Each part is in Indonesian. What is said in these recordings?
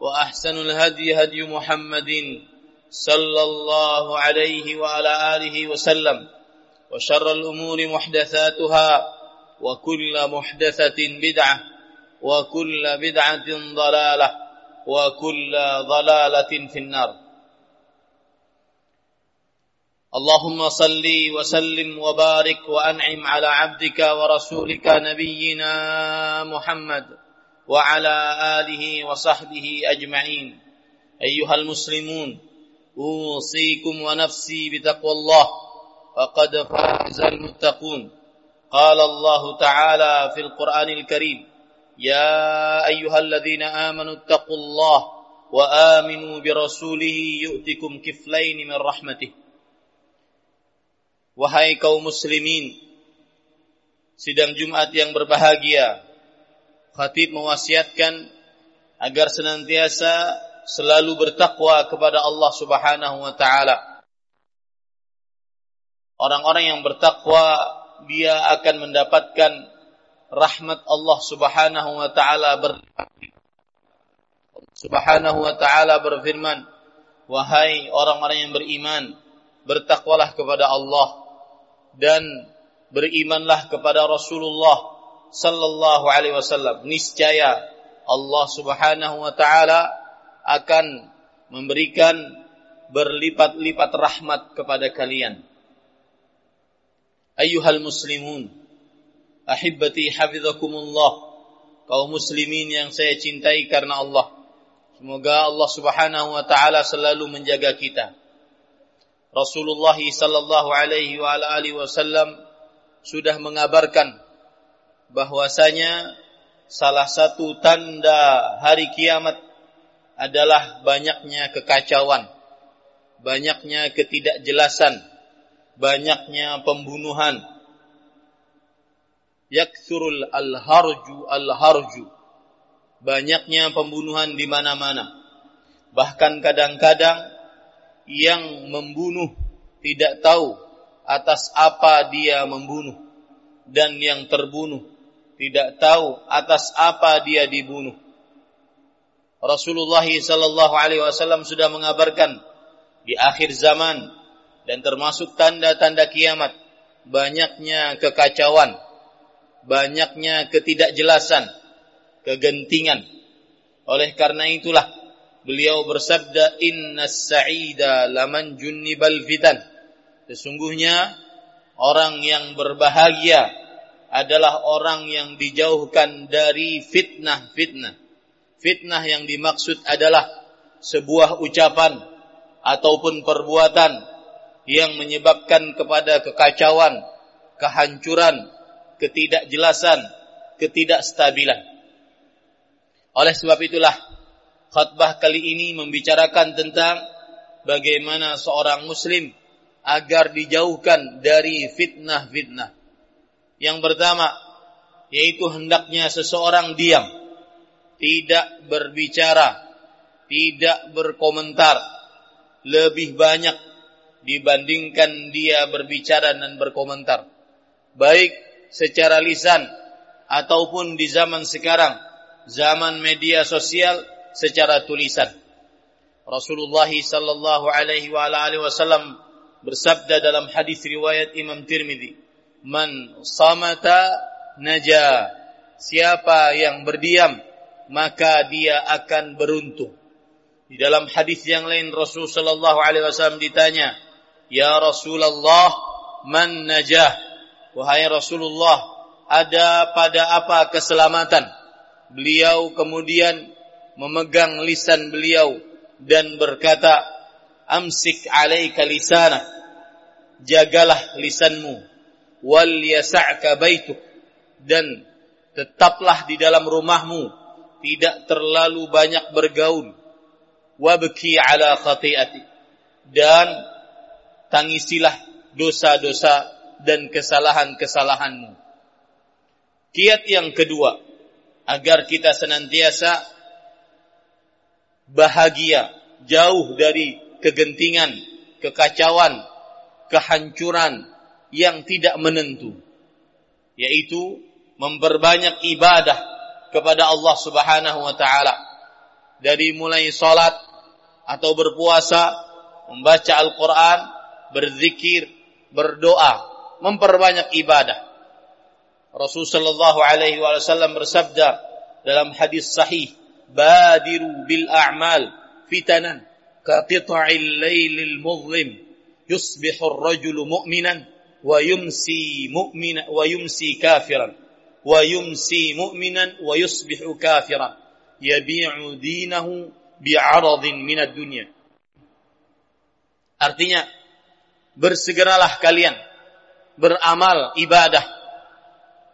وأحسن الهدي هدي محمد صلى الله عليه وعلى آله وسلم وشر الأمور محدثاتها وكل محدثة بدعة وكل بدعة ضلالة وكل ضلالة في النار. اللهم صل وسلم وبارك وأنعم على عبدك ورسولك نبينا محمد وعلى آله وصحبه أجمعين. أيها المسلمون أوصيكم ونفسي بتقوى الله فقد فاز المتقون. قال الله تعالى في القرآن الكريم يا أيها الذين آمنوا اتقوا الله وآمنوا برسوله يؤتكم كفلين من رحمته. Wahai kaum muslimin, sidang Jumat yang berbahagia, khatib mewasiatkan agar senantiasa selalu bertakwa kepada Allah Subhanahu wa taala. Orang-orang yang bertakwa dia akan mendapatkan rahmat Allah Subhanahu wa taala Subhanahu wa taala berfirman, "Wahai orang-orang yang beriman, bertakwalah kepada Allah dan berimanlah kepada Rasulullah sallallahu alaihi wasallam. Niscaya Allah Subhanahu wa taala akan memberikan berlipat-lipat rahmat kepada kalian. Ayyuhal muslimun ahibbati hafizakumullah. Kaum muslimin yang saya cintai karena Allah. Semoga Allah Subhanahu wa taala selalu menjaga kita. Rasulullah sallallahu alaihi wa alihi wasallam sudah mengabarkan bahwasanya salah satu tanda hari kiamat adalah banyaknya kekacauan, banyaknya ketidakjelasan, banyaknya pembunuhan. Yaksurul al-harju al-harju. Banyaknya pembunuhan di mana-mana. Bahkan kadang-kadang yang membunuh tidak tahu atas apa dia membunuh dan yang terbunuh tidak tahu atas apa dia dibunuh. Rasulullah sallallahu alaihi wasallam sudah mengabarkan di akhir zaman dan termasuk tanda-tanda kiamat banyaknya kekacauan, banyaknya ketidakjelasan, kegentingan. Oleh karena itulah beliau bersabda innas sa'ida laman junnibal fitan. Sesungguhnya orang yang berbahagia adalah orang yang dijauhkan dari fitnah-fitnah. Fitnah yang dimaksud adalah sebuah ucapan ataupun perbuatan yang menyebabkan kepada kekacauan, kehancuran, ketidakjelasan, ketidakstabilan. Oleh sebab itulah khutbah kali ini membicarakan tentang bagaimana seorang muslim agar dijauhkan dari fitnah-fitnah yang pertama, yaitu hendaknya seseorang diam, tidak berbicara, tidak berkomentar, lebih banyak dibandingkan dia berbicara dan berkomentar. Baik secara lisan ataupun di zaman sekarang, zaman media sosial secara tulisan. Rasulullah sallallahu alaihi wasallam bersabda dalam hadis riwayat Imam Tirmidzi, "Man samata naja." Siapa yang berdiam, maka dia akan beruntung. Di dalam hadis yang lain Rasul sallallahu alaihi wasallam ditanya, "Ya Rasulullah, man najah?" Wahai Rasulullah, ada pada apa keselamatan? Beliau kemudian memegang lisan beliau dan berkata, "Amsik 'alaika lisana." Jagalah lisanmu. Wal yasa'ka baituk. Dan tetaplah di dalam rumahmu, tidak terlalu banyak bergaul. Wabki 'ala khati'ati. Dan tangisilah dosa-dosa dan kesalahan-kesalahanmu. Kiat yang kedua, agar kita senantiasa bahagia, jauh dari kegentingan, kekacauan, kehancuran yang tidak menentu yaitu memperbanyak ibadah kepada Allah Subhanahu wa taala. Dari mulai salat atau berpuasa membaca Al-Qur'an berzikir berdoa memperbanyak ibadah. Rasul sallallahu alaihi wasallam bersabda dalam hadis sahih badiru bil a'mal fitanan ka qita'il lailil muzlim yusbihu ar-rajulu mu'minan wa yumsi mu'mina wa yumsi kafiran. Wa yumsi mu'minan wa yusbihu kafiran. Yabi'u Artinya bersegeralah kalian. Beramal ibadah.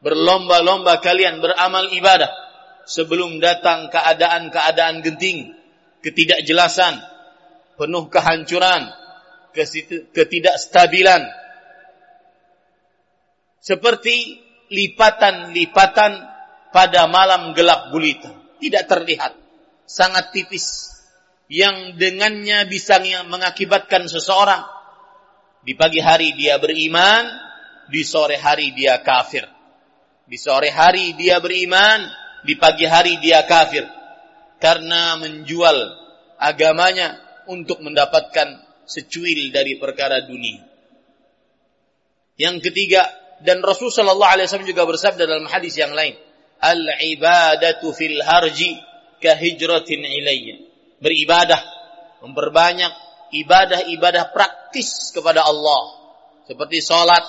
Berlomba-lomba kalian beramal ibadah. Sebelum datang keadaan-keadaan genting ketidakjelasan penuh kehancuran ketidakstabilan seperti lipatan-lipatan pada malam gelap gulita. Tidak terlihat. Sangat tipis. Yang dengannya bisa mengakibatkan seseorang. Di pagi hari dia beriman, di sore hari dia kafir. Di sore hari dia beriman, di pagi hari dia kafir karena menjual agamanya untuk mendapatkan secuil dari perkara dunia. Yang ketiga dan Rasul sallallahu alaihi wasallam juga bersabda dalam hadis yang lain, al ibadatu fil harji ka ilayya. Beribadah memperbanyak ibadah-ibadah praktis kepada Allah seperti salat,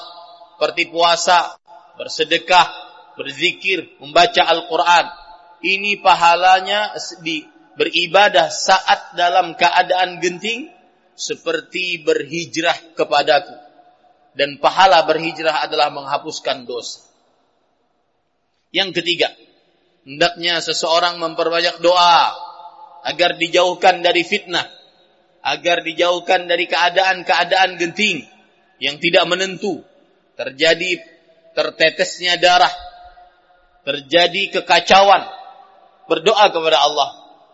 seperti puasa, bersedekah, berzikir, membaca Al-Quran. Ini pahalanya di beribadah saat dalam keadaan genting seperti berhijrah kepadaku. Dan pahala berhijrah adalah menghapuskan dosa. Yang ketiga, hendaknya seseorang memperbanyak doa agar dijauhkan dari fitnah, agar dijauhkan dari keadaan-keadaan genting yang tidak menentu, terjadi tertetesnya darah, terjadi kekacauan, berdoa kepada Allah.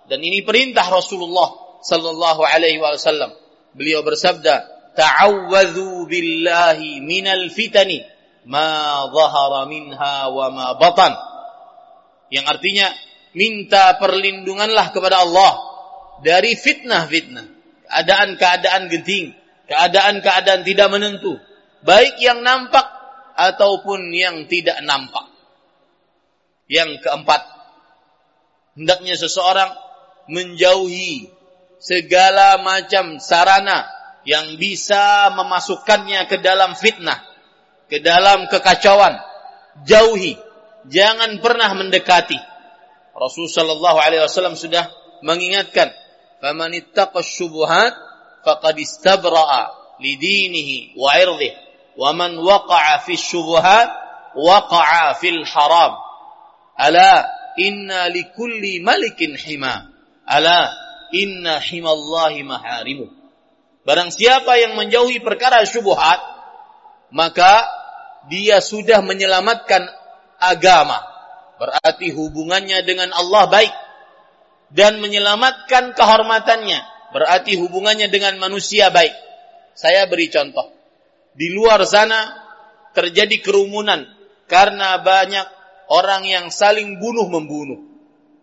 Dan ini perintah Rasulullah sallallahu alaihi wasallam. Beliau bersabda, "Ta'awwadhu billahi minal fitani ma dhahara minha wa ma batan." Yang artinya, minta perlindunganlah kepada Allah dari fitnah-fitnah, keadaan-keadaan genting, keadaan-keadaan tidak menentu, baik yang nampak ataupun yang tidak nampak. Yang keempat, hendaknya seseorang menjauhi segala macam sarana yang bisa memasukkannya ke dalam fitnah, ke dalam kekacauan. Jauhi, jangan pernah mendekati. Rasul sallallahu alaihi wasallam sudah mengingatkan, "Faman ittaqas syubhat faqad istabra'a lidinihi wa 'irdihi, wa man waqa'a fi syubhat waqa'a fil haram." Ala inna likulli malikin hima. Ala inna himallahi maharimu. Barang siapa yang menjauhi perkara syubhat, maka dia sudah menyelamatkan agama. Berarti hubungannya dengan Allah baik dan menyelamatkan kehormatannya berarti hubungannya dengan manusia baik. Saya beri contoh. Di luar sana terjadi kerumunan karena banyak orang yang saling bunuh membunuh.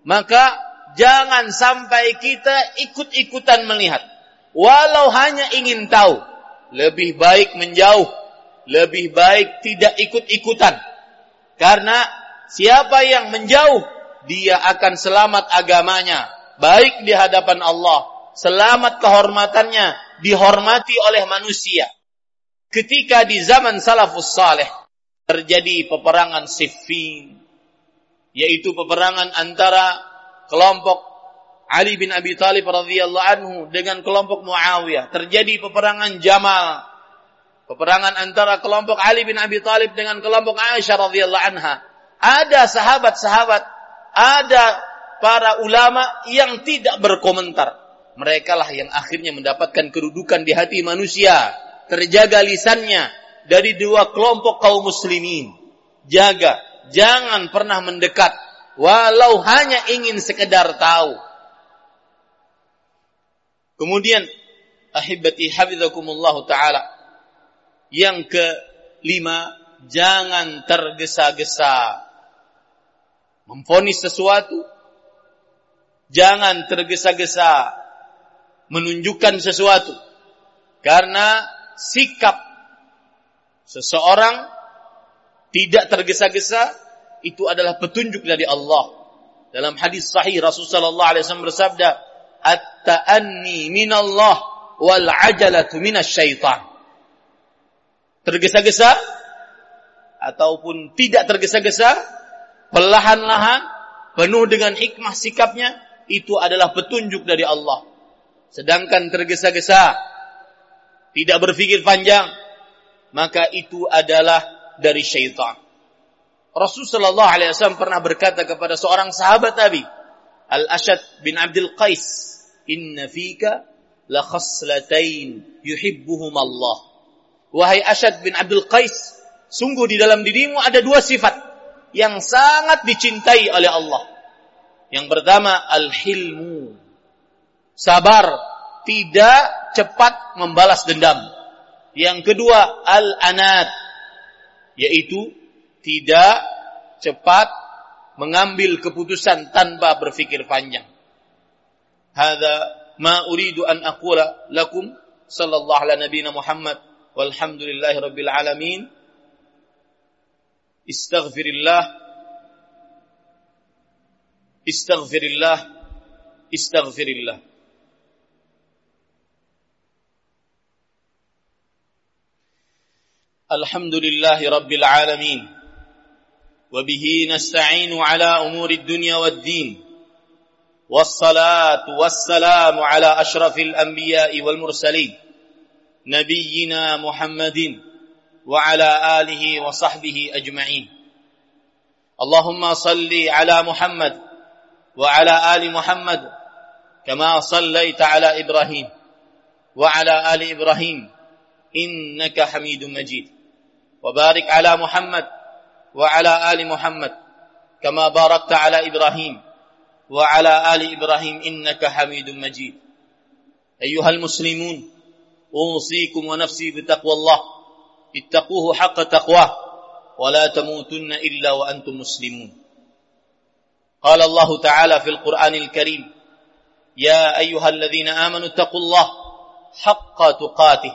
Maka jangan sampai kita ikut-ikutan melihat. Walau hanya ingin tahu, lebih baik menjauh, lebih baik tidak ikut-ikutan. Karena siapa yang menjauh, dia akan selamat agamanya, baik di hadapan Allah, selamat kehormatannya, dihormati oleh manusia. Ketika di zaman salafus saleh terjadi peperangan Siffin, yaitu peperangan antara kelompok Ali bin Abi Thalib radhiyallahu anhu dengan kelompok Muawiyah. Terjadi peperangan Jamal. Peperangan antara kelompok Ali bin Abi Thalib dengan kelompok Aisyah radhiyallahu anha. Ada sahabat-sahabat, ada para ulama yang tidak berkomentar. Mereka lah yang akhirnya mendapatkan kedudukan di hati manusia. Terjaga lisannya dari dua kelompok kaum muslimin. Jaga, jangan pernah mendekat walau hanya ingin sekedar tahu Kemudian ahibati hafizakumullah taala. Yang kelima, jangan tergesa-gesa memfonis sesuatu. Jangan tergesa-gesa menunjukkan sesuatu. Karena sikap seseorang tidak tergesa-gesa itu adalah petunjuk dari Allah. Dalam hadis sahih Rasulullah sallallahu alaihi wasallam at-ta'anni minallah wal ajalatu minasyaitan. Tergesa-gesa ataupun tidak tergesa-gesa, perlahan-lahan, penuh dengan hikmah sikapnya, itu adalah petunjuk dari Allah. Sedangkan tergesa-gesa, tidak berpikir panjang, maka itu adalah dari syaitan. Rasulullah SAW pernah berkata kepada seorang sahabat Nabi, Al-Ashad bin Abdul Qais, inna fika la khaslatain yuhibbuhum Allah. Wahai Asyad bin Abdul Qais, sungguh di dalam dirimu ada dua sifat yang sangat dicintai oleh Allah. Yang pertama al-hilmu. Sabar, tidak cepat membalas dendam. Yang kedua al-anat, yaitu tidak cepat mengambil keputusan tanpa berpikir panjang. هذا ما أريد أن أقول لكم. صلى الله على نبينا محمد والحمد لله رب العالمين. استغفر الله. استغفر الله. استغفر الله. الحمد لله رب العالمين. وبه نستعين على أمور الدنيا والدين. والصلاة والسلام على أشرف الأنبياء والمرسلين نبينا محمد وعلى آله وصحبه أجمعين. اللهم صل على محمد وعلى آل محمد كما صليت على إبراهيم وعلى آل إبراهيم إنك حميد مجيد. وبارك على محمد وعلى آل محمد كما باركت على إبراهيم وعلى آل إبراهيم إنك حميد مجيد. أيها المسلمون أوصيكم ونفسي بتقوى الله. اتقوه حق تقواه ولا تموتن إلا وأنتم مسلمون. قال الله تعالى في القرآن الكريم يا أيها الذين آمنوا اتقوا الله حق تقاته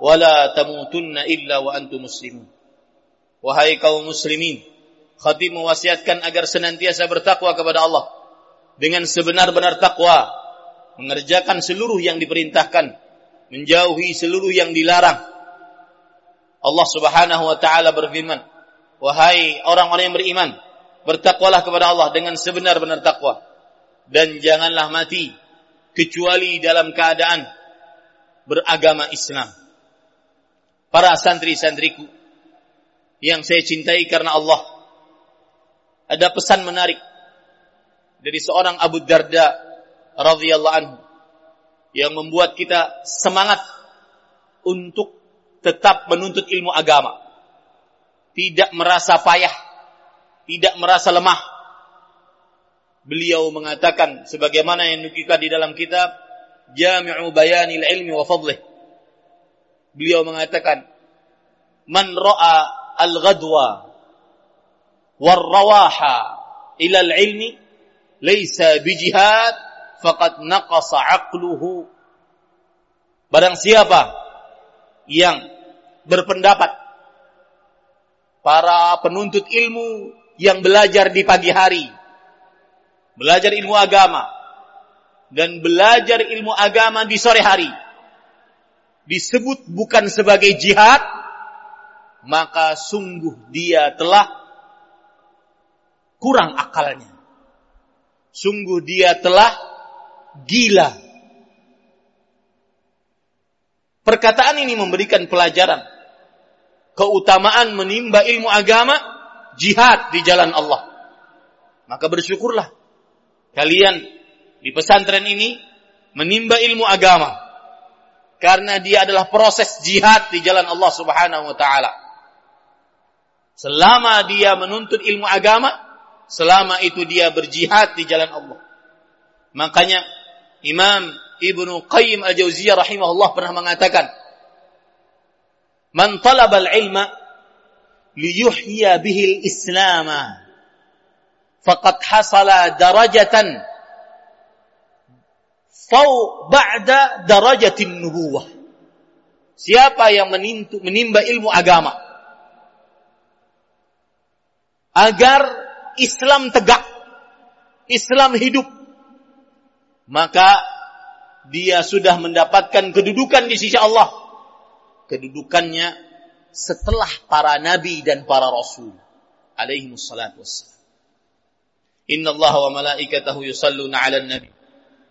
ولا تموتن إلا وأنتم مسلمون. Wahai kaum muslimin, khatib mewasiatkan agar senantiasa bertakwa kepada Allah. Dengan sebenar-benar takwa, mengerjakan seluruh yang diperintahkan, menjauhi seluruh yang dilarang. Allah Subhanahu wa taala berfirman, "Wahai orang-orang yang beriman, bertakwalah kepada Allah dengan sebenar-benar takwa dan janganlah mati kecuali dalam keadaan beragama Islam." Para santri-santriku yang saya cintai karena Allah, ada pesan menarik dari seorang Abu Darda radhiyallahu anhu yang membuat kita semangat untuk tetap menuntut ilmu agama. Tidak merasa payah, tidak merasa lemah. Beliau mengatakan sebagaimana yang dikutip di dalam kitab Jami'u Bayanil Ilmi wa Fadlih. Beliau mengatakan, "Man ra'a al-ghadwa war-rawaha ila al-ilmi laysa bijihad faqad naqasa 'aqluhu." Barang siapa yang berpendapat para penuntut ilmu yang belajar di pagi hari, belajar ilmu agama, dan belajar ilmu agama di sore hari, disebut bukan sebagai jihad, maka sungguh dia telah kurang akalnya. Sungguh dia telah gila. Perkataan ini memberikan pelajaran keutamaan menimba ilmu agama, jihad di jalan Allah. Maka bersyukurlah kalian di pesantren ini menimba ilmu agama karena dia adalah proses jihad di jalan Allah Subhanahu wa taala. Selama dia menuntut ilmu agama, selama itu dia berjihad di jalan Allah. Makanya Imam Ibnu Qayyim Al-Jauziyah rahimahullah pernah mengatakan, "Man talaba al-ilma liyuhya bihi al-islam, faqad hasala darajatan fau ba'da darajatin nubuwah. Siapa yang menimba ilmu agama agar Islam tegak, Islam hidup, maka dia sudah mendapatkan kedudukan di sisi Allah. Kedudukannya setelah para nabi dan para rasul alaihi wassalam. Inna Allah wa malaikatahu yusalluna 'alan nabi.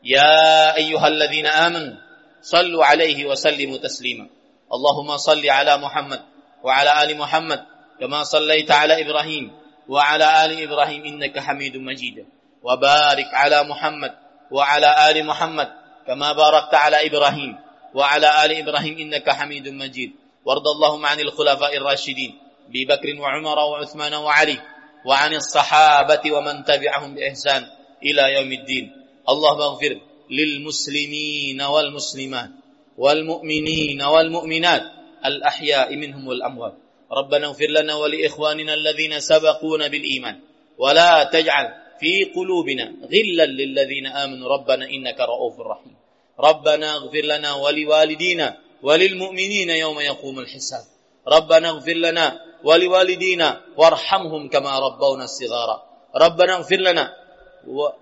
Ya ayyuhalladzina amanu sallu 'alaihi wa sallimu taslima. Allahumma salli 'ala Muhammad wa 'ala ali Muhammad kama sallaita 'ala Ibrahim وعلى آل إبراهيم إنك حميد مجيد. وبارك على محمد وعلى آل محمد كما باركت على إبراهيم وعلى آل إبراهيم إنك حميد مجيد. وارض اللهم عن الخلفاء الراشدين أبي بكر وعمر وعثمان وعلي وعن الصحابة ومن تبعهم بإحسان إلى يوم الدين. اللهم اغفر للمسلمين والمسلمات والمؤمنين والمؤمنات الأحياء منهم والأموات. ربنا اغفر لنا ولإخواننا الذين سبقونا بالإيمان. ولا تجعل في قلوبنا غلا للذين آمنوا. ربنا إنك رؤوف رحيم. ربنا اغفر لنا ولوالدينا وللمؤمنين يوم يقوم الحساب. ربنا اغفر لنا ولوالدينا وارحمهم كما ربونا الصغارا ربنا اغفر لنا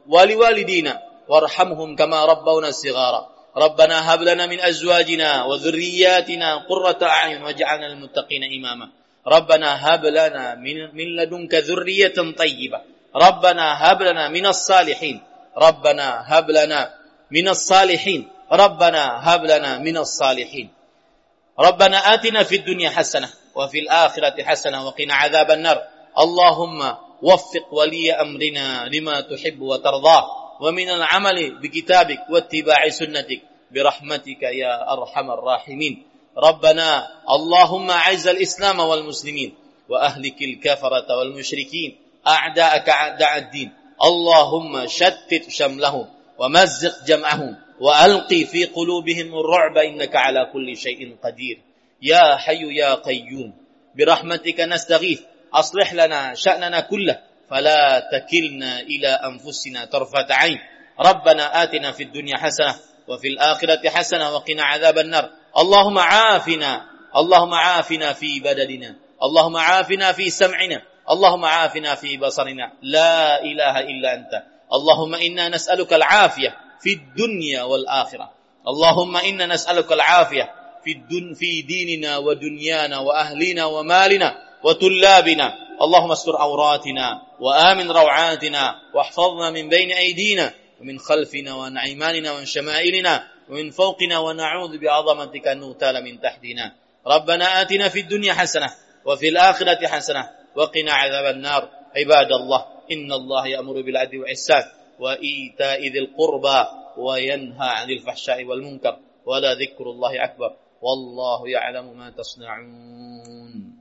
ولوالدينا وارحمهم كما ربونا صغارا. ربنا هب لنا من أزواجنا وذرياتنا قرة أعين واجعلنا للمتقين إماما. ربنا هب لنا من, من لدنك ذرية طيبة. ربنا هب لنا من الصالحين. ربنا هب لنا من الصالحين. ربنا هب لنا من الصالحين. ربنا آتنا في الدنيا حسنة وفي الآخرة حسنة وقنا عذاب النار. اللهم وفق ولي أمرنا لما تحب وترضاه. ومن العمل بكتابك واتباع سنتك. برحمتك يا أرحم الراحمين. ربنا اللهم أعز الإسلام والمسلمين وأهلك الكفرة والمشركين. أعداءك أعداء الدين. اللهم شتت شملهم ومزق جمعهم وألقي في قلوبهم الرعب. إنك على كل شيء قدير. يا حي يا قيوم. برحمتك نستغيث. أصلح لنا شأننا كله. فلا تكلنا إلى أنفسنا طرفة عين. ربنا آتنا في الدنيا حسنة وفي الآخرة حسنة وقنا عذاب النار. اللهم عافنا اللهم عافنا في بدننا اللهم عافنا في سمعنا اللهم عافنا في بصرنا. لا إله إلا أنت. اللهم إنا نسألك العافية في الدنيا والآخرة. اللهم إنا نسألك العافية في, الدن في ديننا ودنيانا وأهلنا ومالنا وطلابنا اللهم استر عوراتنا وآمن روعاتنا واحفظنا من بين أيدينا ومن خلفنا وعن أيماننا وعن شمائلنا ومن فوقنا ونعوذ بعظمتك أن نغتال من تحتنا. ربنا آتنا في الدنيا حسنة وفي الآخرة حسنة وقنا عذاب النار. عباد الله إن الله يأمر بالعدل والإحسان وإيتاء ذي القربى وينهى عن الفحشاء والمنكر ولا ذكر الله أكبر. والله يعلم ما تصنعون.